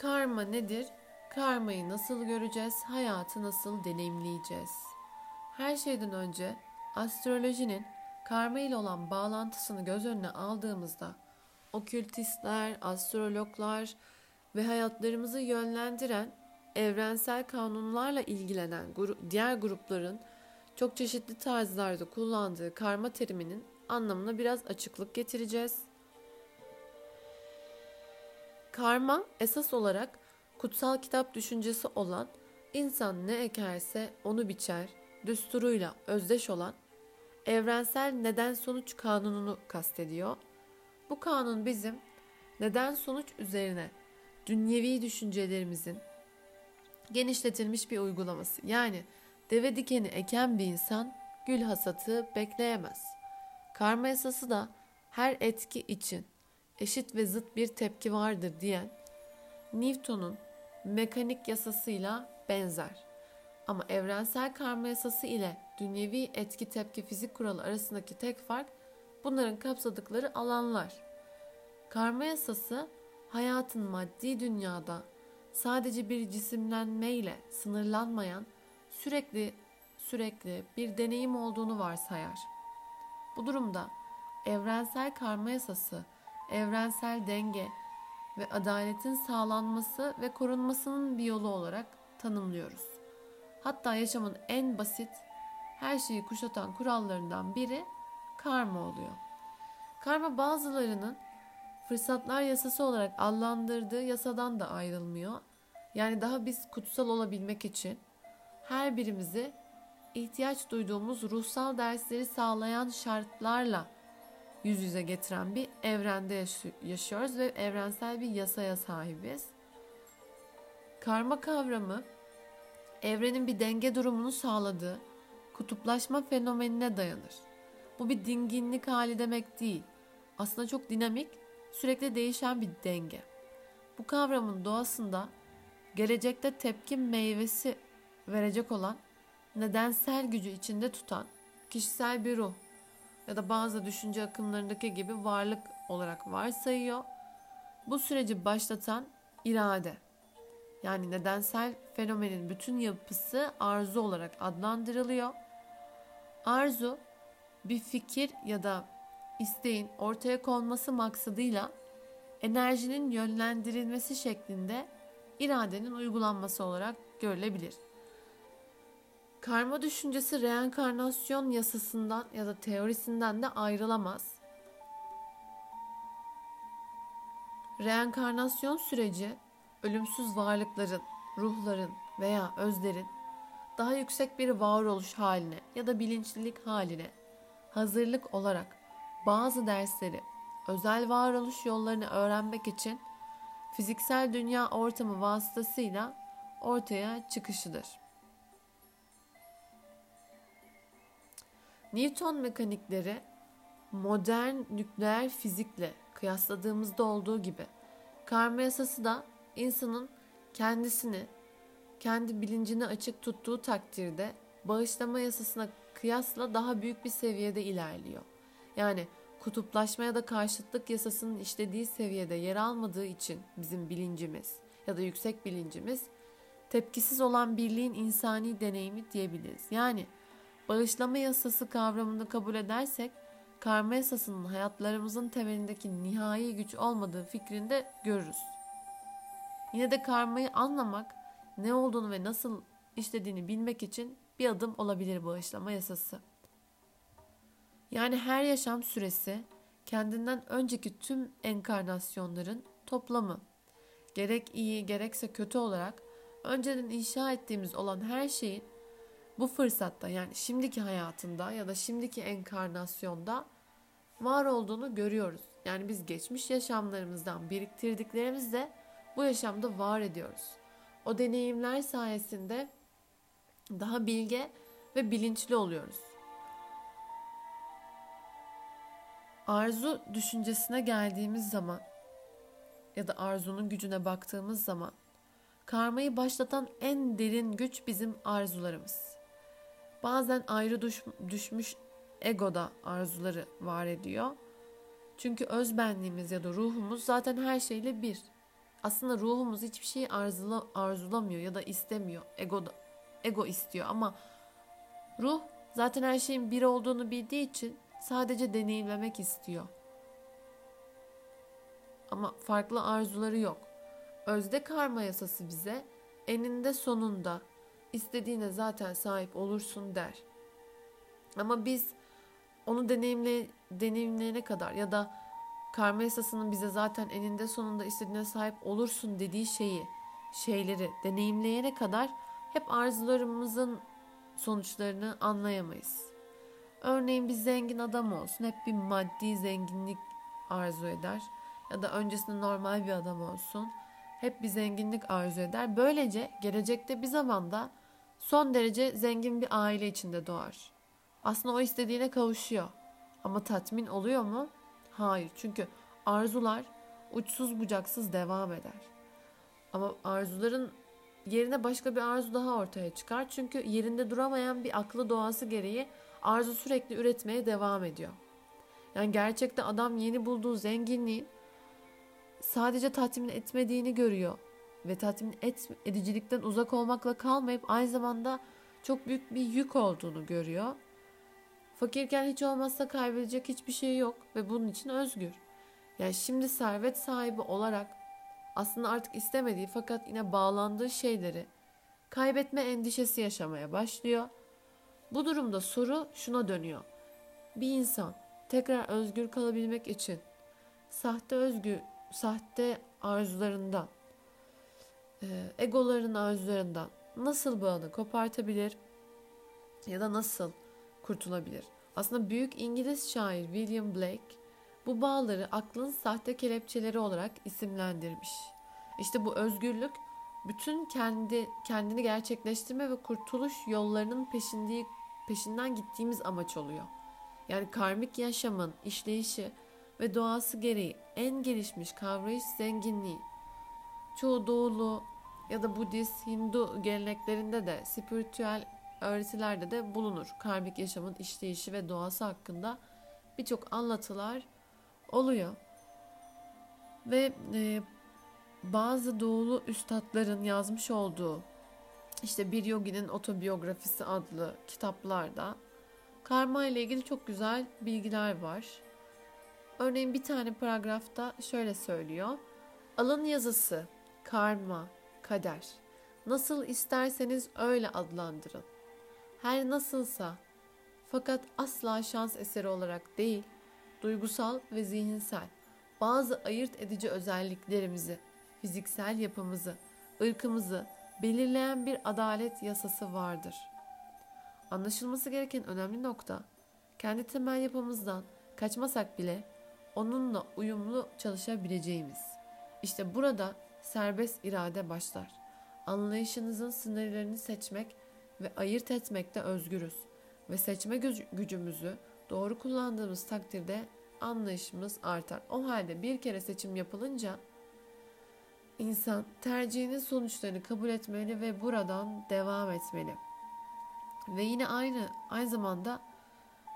Karma nedir? Karmayı nasıl göreceğiz? Hayatı nasıl deneyimleyeceğiz? Her şeyden önce astrolojinin karma ile olan bağlantısını göz önüne aldığımızda okültistler, astrologlar ve hayatlarımızı yönlendiren evrensel kanunlarla ilgilenen diğer grupların çok çeşitli tarzlarda kullandığı karma teriminin anlamına biraz açıklık getireceğiz. Karma esas olarak kutsal kitap düşüncesi olan insan ne ekerse onu biçer, düsturuyla özdeş olan evrensel neden sonuç kanununu kastediyor. Bu kanun bizim neden sonuç üzerine dünyevi düşüncelerimizin genişletilmiş bir uygulaması. Yani deve dikeni eken bir insan gül hasatı bekleyemez. Karma esası da her etki için eşit ve zıt bir tepki vardır diyen Newton'un mekanik yasasıyla benzer. Ama evrensel karma yasası ile dünyevi etki tepki fizik kuralı arasındaki tek fark bunların kapsadıkları alanlar. Karma yasası hayatın maddi dünyada sadece bir cisimlenmeyle sınırlanmayan sürekli sürekli bir deneyim olduğunu varsayar. Bu durumda evrensel karma yasası, evrensel denge ve adaletin sağlanması ve korunmasının bir yolu olarak tanımlıyoruz. Hatta yaşamın en basit, her şeyi kuşatan kurallarından biri karma oluyor. Karma bazılarının fırsatlar yasası olarak adlandırdığı yasadan da ayrılmıyor. Yani daha biz kutsal olabilmek için her birimizi ihtiyaç duyduğumuz ruhsal dersleri sağlayan şartlarla yüz yüze getiren bir evrende yaşıyoruz ve evrensel bir yasaya sahibiz. Karma kavramı evrenin bir denge durumunu sağladığı kutuplaşma fenomenine dayanır. Bu bir dinginlik hali demek değil. Aslında çok dinamik, sürekli değişen bir denge. Bu kavramın doğasında gelecekte tepki meyvesi verecek olan nedensel gücü içinde tutan kişisel bir ruh ya da bazı düşünce akımlarındaki gibi varlık olarak varsayıyor. Bu süreci başlatan irade. Yani nedensel fenomenin bütün yapısı arzu olarak adlandırılıyor. Arzu bir fikir ya da isteğin ortaya konması maksadıyla enerjinin yönlendirilmesi şeklinde iradenin uygulanması olarak görülebilir. Karma düşüncesi reenkarnasyon yasasından ya da teorisinden de ayrılamaz. Reenkarnasyon süreci ölümsüz varlıkların, ruhların veya özlerin daha yüksek bir varoluş haline ya da bilinçlilik haline hazırlık olarak bazı dersleri, özel varoluş yollarını öğrenmek için fiziksel dünya ortamı vasıtasıyla ortaya çıkışıdır. Newton mekanikleri modern nükleer fizikle kıyasladığımızda olduğu gibi karma yasası da insanın kendisini kendi bilincini açık tuttuğu takdirde bağışlama yasasına kıyasla daha büyük bir seviyede ilerliyor. Yani kutuplaşma ya da karşıtlık yasasının işlediği seviyede yer almadığı için bizim bilincimiz ya da yüksek bilincimiz tepkisiz olan birliğin insani deneyimi diyebiliriz. Yani bağışlama yasası kavramını kabul edersek karma yasasının hayatlarımızın temelindeki nihai güç olmadığı fikrini de görürüz. Yine de karmayı anlamak, ne olduğunu ve nasıl işlediğini bilmek için bir adım olabilir bağışlama yasası. Yani her yaşam süresi kendinden önceki tüm enkarnasyonların toplamı. Gerek iyi gerekse kötü olarak önceden inşa ettiğimiz olan her şeyin bu fırsatta yani şimdiki hayatında ya da şimdiki enkarnasyonda var olduğunu görüyoruz. Yani biz geçmiş yaşamlarımızdan biriktirdiklerimizle bu yaşamda var ediyoruz. O deneyimler sayesinde daha bilge ve bilinçli oluyoruz. Arzu düşüncesine geldiğimiz zaman ya da arzunun gücüne baktığımız zaman karmayı başlatan en derin güç bizim arzularımız. Bazen ayrı düş, düşmüş egoda arzuları var ediyor. Çünkü öz benliğimiz ya da ruhumuz zaten her şeyle bir. Aslında ruhumuz hiçbir şeyi arzula, arzulamıyor ya da istemiyor. Ego, ego istiyor ama ruh zaten her şeyin bir olduğunu bildiği için sadece deneyimlemek istiyor. Ama farklı arzuları yok. Özde karma yasası bize eninde sonunda istediğine zaten sahip olursun der. Ama biz onu deneyimle, deneyimleyene kadar ya da karma yasasının bize zaten eninde sonunda istediğine sahip olursun dediği şeyi, şeyleri deneyimleyene kadar hep arzularımızın sonuçlarını anlayamayız. Örneğin bir zengin adam olsun, hep bir maddi zenginlik arzu eder ya da öncesinde normal bir adam olsun, hep bir zenginlik arzu eder. Böylece gelecekte bir zamanda son derece zengin bir aile içinde doğar. Aslında o istediğine kavuşuyor. Ama tatmin oluyor mu? Hayır. Çünkü arzular uçsuz bucaksız devam eder. Ama arzuların yerine başka bir arzu daha ortaya çıkar. Çünkü yerinde duramayan bir aklı doğası gereği arzu sürekli üretmeye devam ediyor. Yani gerçekten adam yeni bulduğu zenginliğin sadece tatmin etmediğini görüyor ve tatmin et, edicilikten uzak olmakla kalmayıp aynı zamanda çok büyük bir yük olduğunu görüyor. Fakirken hiç olmazsa kaybedecek hiçbir şey yok ve bunun için özgür. Yani şimdi servet sahibi olarak aslında artık istemediği fakat yine bağlandığı şeyleri kaybetme endişesi yaşamaya başlıyor. Bu durumda soru şuna dönüyor. Bir insan tekrar özgür kalabilmek için sahte özgür, sahte arzularından, egoların arzularından nasıl bağını kopartabilir ya da nasıl kurtulabilir? Aslında büyük İngiliz şair William Blake bu bağları aklın sahte kelepçeleri olarak isimlendirmiş. İşte bu özgürlük bütün kendi kendini gerçekleştirme ve kurtuluş yollarının peşindiği, peşinden gittiğimiz amaç oluyor. Yani karmik yaşamın işleyişi ve doğası gereği en gelişmiş kavrayış zenginliği. Çoğu doğulu ya da Budist, Hindu geleneklerinde de spiritüel öğretilerde de bulunur. Karmik yaşamın işleyişi ve doğası hakkında birçok anlatılar oluyor. Ve e, bazı doğulu üstadların yazmış olduğu işte bir yoginin otobiyografisi adlı kitaplarda karma ile ilgili çok güzel bilgiler var. Örneğin bir tane paragrafta şöyle söylüyor. Alın yazısı, karma, kader. Nasıl isterseniz öyle adlandırın. Her nasılsa fakat asla şans eseri olarak değil, duygusal ve zihinsel bazı ayırt edici özelliklerimizi, fiziksel yapımızı, ırkımızı belirleyen bir adalet yasası vardır. Anlaşılması gereken önemli nokta, kendi temel yapımızdan kaçmasak bile onunla uyumlu çalışabileceğimiz. İşte burada serbest irade başlar. Anlayışınızın sınırlarını seçmek ve ayırt etmekte özgürüz ve seçme gücümüzü doğru kullandığımız takdirde anlayışımız artar. O halde bir kere seçim yapılınca insan tercihinin sonuçlarını kabul etmeli ve buradan devam etmeli. Ve yine aynı aynı zamanda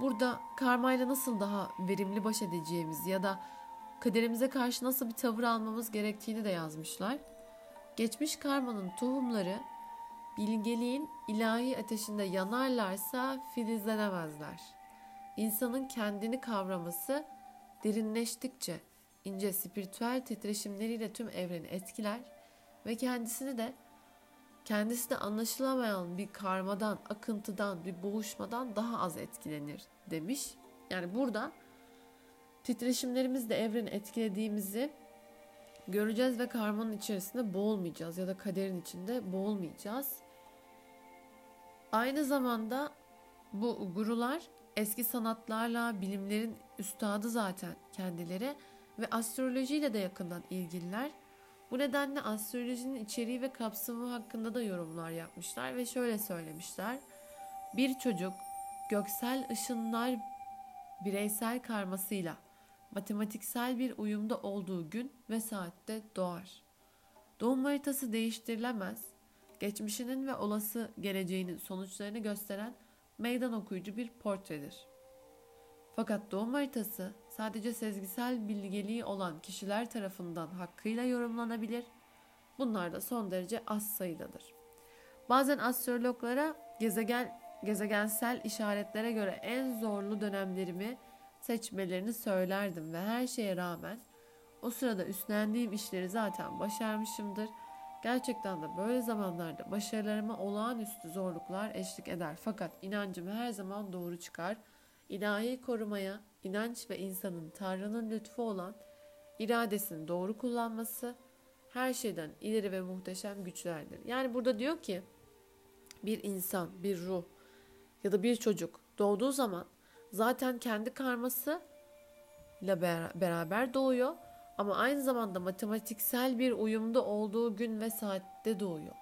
burada karmayla nasıl daha verimli baş edeceğimiz ya da kaderimize karşı nasıl bir tavır almamız gerektiğini de yazmışlar. Geçmiş karmanın tohumları bilgeliğin ilahi ateşinde yanarlarsa filizlenemezler. İnsanın kendini kavraması derinleştikçe ince spiritüel titreşimleriyle tüm evreni etkiler ve kendisini de kendisi de anlaşılamayan bir karmadan, akıntıdan, bir boğuşmadan daha az etkilenir demiş. Yani burada titreşimlerimizle evreni etkilediğimizi göreceğiz ve karmanın içerisinde boğulmayacağız ya da kaderin içinde boğulmayacağız. Aynı zamanda bu gurular eski sanatlarla, bilimlerin üstadı zaten kendileri ve astrolojiyle de yakından ilgililer. Bu nedenle astrolojinin içeriği ve kapsamı hakkında da yorumlar yapmışlar ve şöyle söylemişler. Bir çocuk göksel ışınlar bireysel karmasıyla matematiksel bir uyumda olduğu gün ve saatte doğar. Doğum haritası değiştirilemez, geçmişinin ve olası geleceğinin sonuçlarını gösteren meydan okuyucu bir portredir. Fakat doğum haritası sadece sezgisel bilgeliği olan kişiler tarafından hakkıyla yorumlanabilir. Bunlar da son derece az sayıdadır. Bazen astrologlara gezegen gezegensel işaretlere göre en zorlu dönemlerimi seçmelerini söylerdim ve her şeye rağmen o sırada üstlendiğim işleri zaten başarmışımdır. Gerçekten de böyle zamanlarda başarılarıma olağanüstü zorluklar eşlik eder. Fakat inancım her zaman doğru çıkar. İlahi korumaya, inanç ve insanın Tanrı'nın lütfu olan iradesini doğru kullanması her şeyden ileri ve muhteşem güçlerdir. Yani burada diyor ki bir insan, bir ruh ya da bir çocuk doğduğu zaman zaten kendi karması ile beraber doğuyor ama aynı zamanda matematiksel bir uyumda olduğu gün ve saatte doğuyor.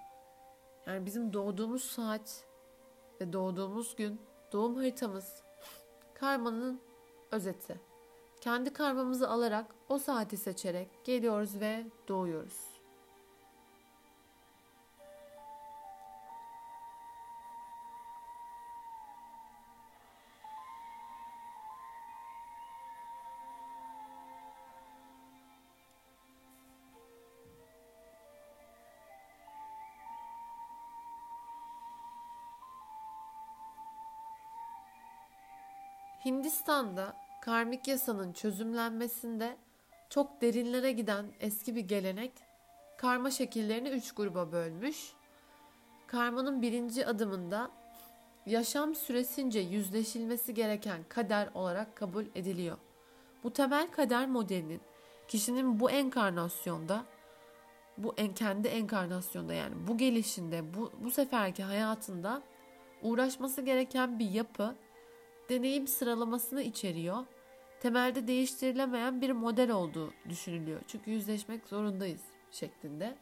Yani bizim doğduğumuz saat ve doğduğumuz gün, doğum haritamız karmanın özeti. Kendi karmamızı alarak o saati seçerek geliyoruz ve doğuyoruz. Hindistan'da karmik yasanın çözümlenmesinde çok derinlere giden eski bir gelenek karma şekillerini üç gruba bölmüş. Karmanın birinci adımında yaşam süresince yüzleşilmesi gereken kader olarak kabul ediliyor. Bu temel kader modelinin kişinin bu enkarnasyonda bu en kendi enkarnasyonda yani bu gelişinde bu, bu seferki hayatında uğraşması gereken bir yapı deneyim sıralamasını içeriyor. Temelde değiştirilemeyen bir model olduğu düşünülüyor. Çünkü yüzleşmek zorundayız şeklinde.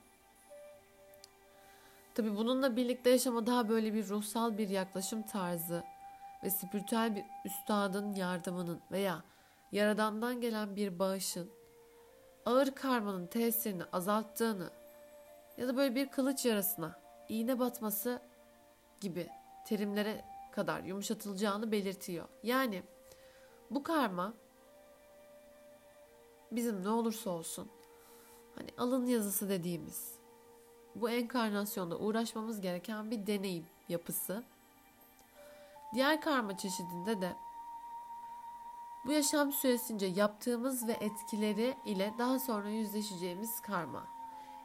Tabi bununla birlikte yaşama daha böyle bir ruhsal bir yaklaşım tarzı ve spiritüel bir üstadın yardımının veya yaradandan gelen bir bağışın ağır karmanın tesirini azalttığını ya da böyle bir kılıç yarasına iğne batması gibi terimlere kadar yumuşatılacağını belirtiyor. Yani bu karma bizim ne olursa olsun hani alın yazısı dediğimiz bu enkarnasyonda uğraşmamız gereken bir deneyim yapısı. Diğer karma çeşidinde de bu yaşam süresince yaptığımız ve etkileri ile daha sonra yüzleşeceğimiz karma.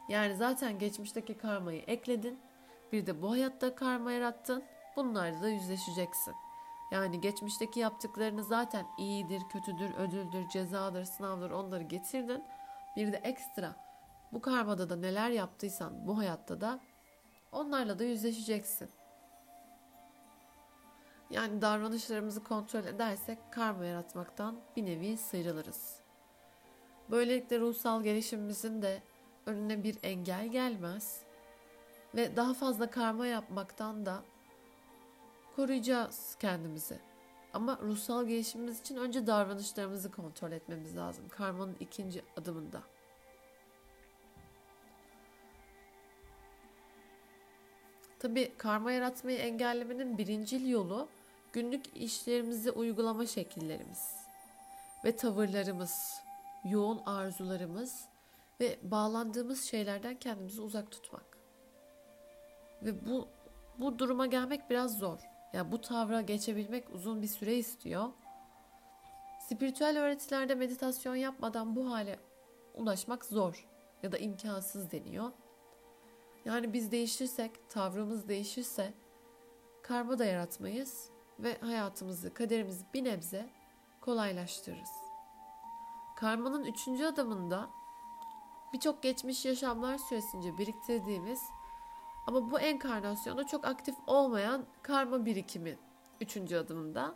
Yani zaten geçmişteki karmayı ekledin. Bir de bu hayatta karma yarattın. Bunlarla da yüzleşeceksin. Yani geçmişteki yaptıklarını zaten iyidir, kötüdür, ödüldür, cezadır, sınavdır onları getirdin. Bir de ekstra bu karmada da neler yaptıysan bu hayatta da onlarla da yüzleşeceksin. Yani davranışlarımızı kontrol edersek karma yaratmaktan bir nevi sıyrılırız. Böylelikle ruhsal gelişimimizin de önüne bir engel gelmez ve daha fazla karma yapmaktan da koruyacağız kendimizi. Ama ruhsal gelişimimiz için önce davranışlarımızı kontrol etmemiz lazım. Karmanın ikinci adımında. Tabi karma yaratmayı engellemenin birincil yolu günlük işlerimizi uygulama şekillerimiz ve tavırlarımız, yoğun arzularımız ve bağlandığımız şeylerden kendimizi uzak tutmak. Ve bu bu duruma gelmek biraz zor. Ya bu tavra geçebilmek uzun bir süre istiyor. Spiritüel öğretilerde meditasyon yapmadan bu hale ulaşmak zor ya da imkansız deniyor. Yani biz değişirsek, tavrımız değişirse karma da yaratmayız ve hayatımızı, kaderimizi bir nebze kolaylaştırırız. Karmanın üçüncü adımında birçok geçmiş yaşamlar süresince biriktirdiğimiz ama bu enkarnasyonda çok aktif olmayan karma birikimi üçüncü adımında.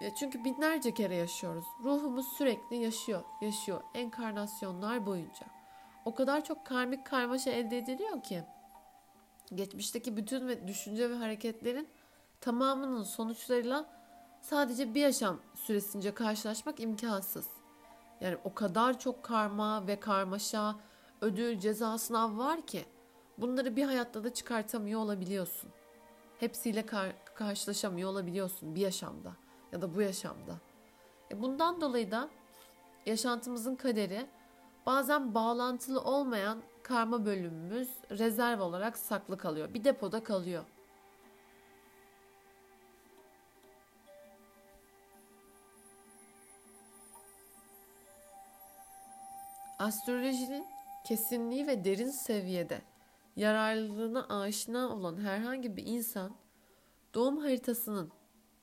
Ya çünkü binlerce kere yaşıyoruz. Ruhumuz sürekli yaşıyor, yaşıyor enkarnasyonlar boyunca. O kadar çok karmik karmaşa elde ediliyor ki geçmişteki bütün ve düşünce ve hareketlerin tamamının sonuçlarıyla sadece bir yaşam süresince karşılaşmak imkansız. Yani o kadar çok karma ve karmaşa, ödül, ceza, sınav var ki Bunları bir hayatta da çıkartamıyor olabiliyorsun. Hepsiyle kar- karşılaşamıyor olabiliyorsun bir yaşamda ya da bu yaşamda. E bundan dolayı da yaşantımızın kaderi bazen bağlantılı olmayan karma bölümümüz rezerv olarak saklı kalıyor. Bir depoda kalıyor. Astrolojinin kesinliği ve derin seviyede yararlılığına aşina olan herhangi bir insan doğum haritasının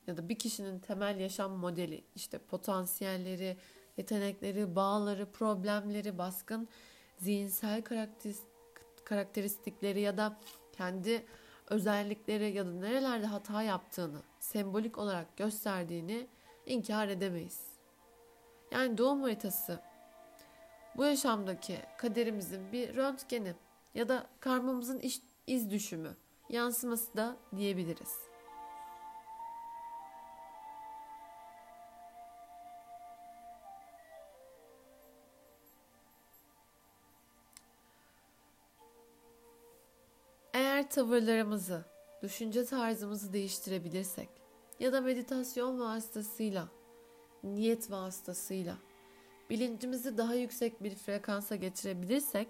ya da bir kişinin temel yaşam modeli işte potansiyelleri, yetenekleri, bağları, problemleri, baskın zihinsel karakteristikleri ya da kendi özellikleri ya da nerelerde hata yaptığını sembolik olarak gösterdiğini inkar edemeyiz. Yani doğum haritası bu yaşamdaki kaderimizin bir röntgeni ya da karmamızın iş, iz düşümü, yansıması da diyebiliriz. Eğer tavırlarımızı, düşünce tarzımızı değiştirebilirsek ya da meditasyon vasıtasıyla, niyet vasıtasıyla bilincimizi daha yüksek bir frekansa getirebilirsek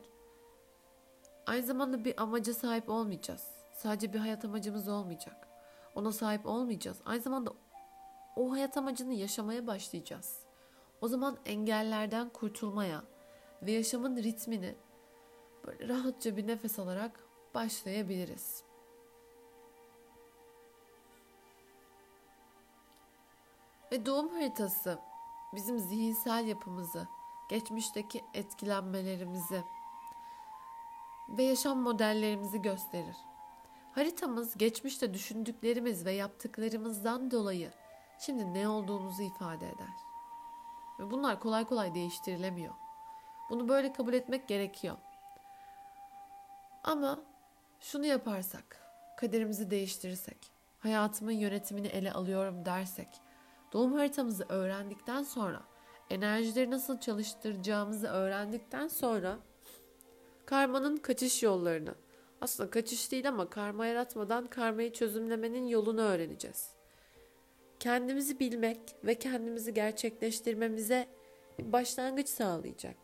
aynı zamanda bir amaca sahip olmayacağız. Sadece bir hayat amacımız olmayacak. Ona sahip olmayacağız. Aynı zamanda o hayat amacını yaşamaya başlayacağız. O zaman engellerden kurtulmaya ve yaşamın ritmini böyle rahatça bir nefes alarak başlayabiliriz. Ve doğum haritası bizim zihinsel yapımızı, geçmişteki etkilenmelerimizi ve yaşam modellerimizi gösterir. Haritamız geçmişte düşündüklerimiz ve yaptıklarımızdan dolayı şimdi ne olduğumuzu ifade eder. Ve bunlar kolay kolay değiştirilemiyor. Bunu böyle kabul etmek gerekiyor. Ama şunu yaparsak, kaderimizi değiştirirsek, hayatımın yönetimini ele alıyorum dersek, doğum haritamızı öğrendikten sonra, enerjileri nasıl çalıştıracağımızı öğrendikten sonra karmanın kaçış yollarını, aslında kaçış değil ama karma yaratmadan karmayı çözümlemenin yolunu öğreneceğiz. Kendimizi bilmek ve kendimizi gerçekleştirmemize başlangıç sağlayacak.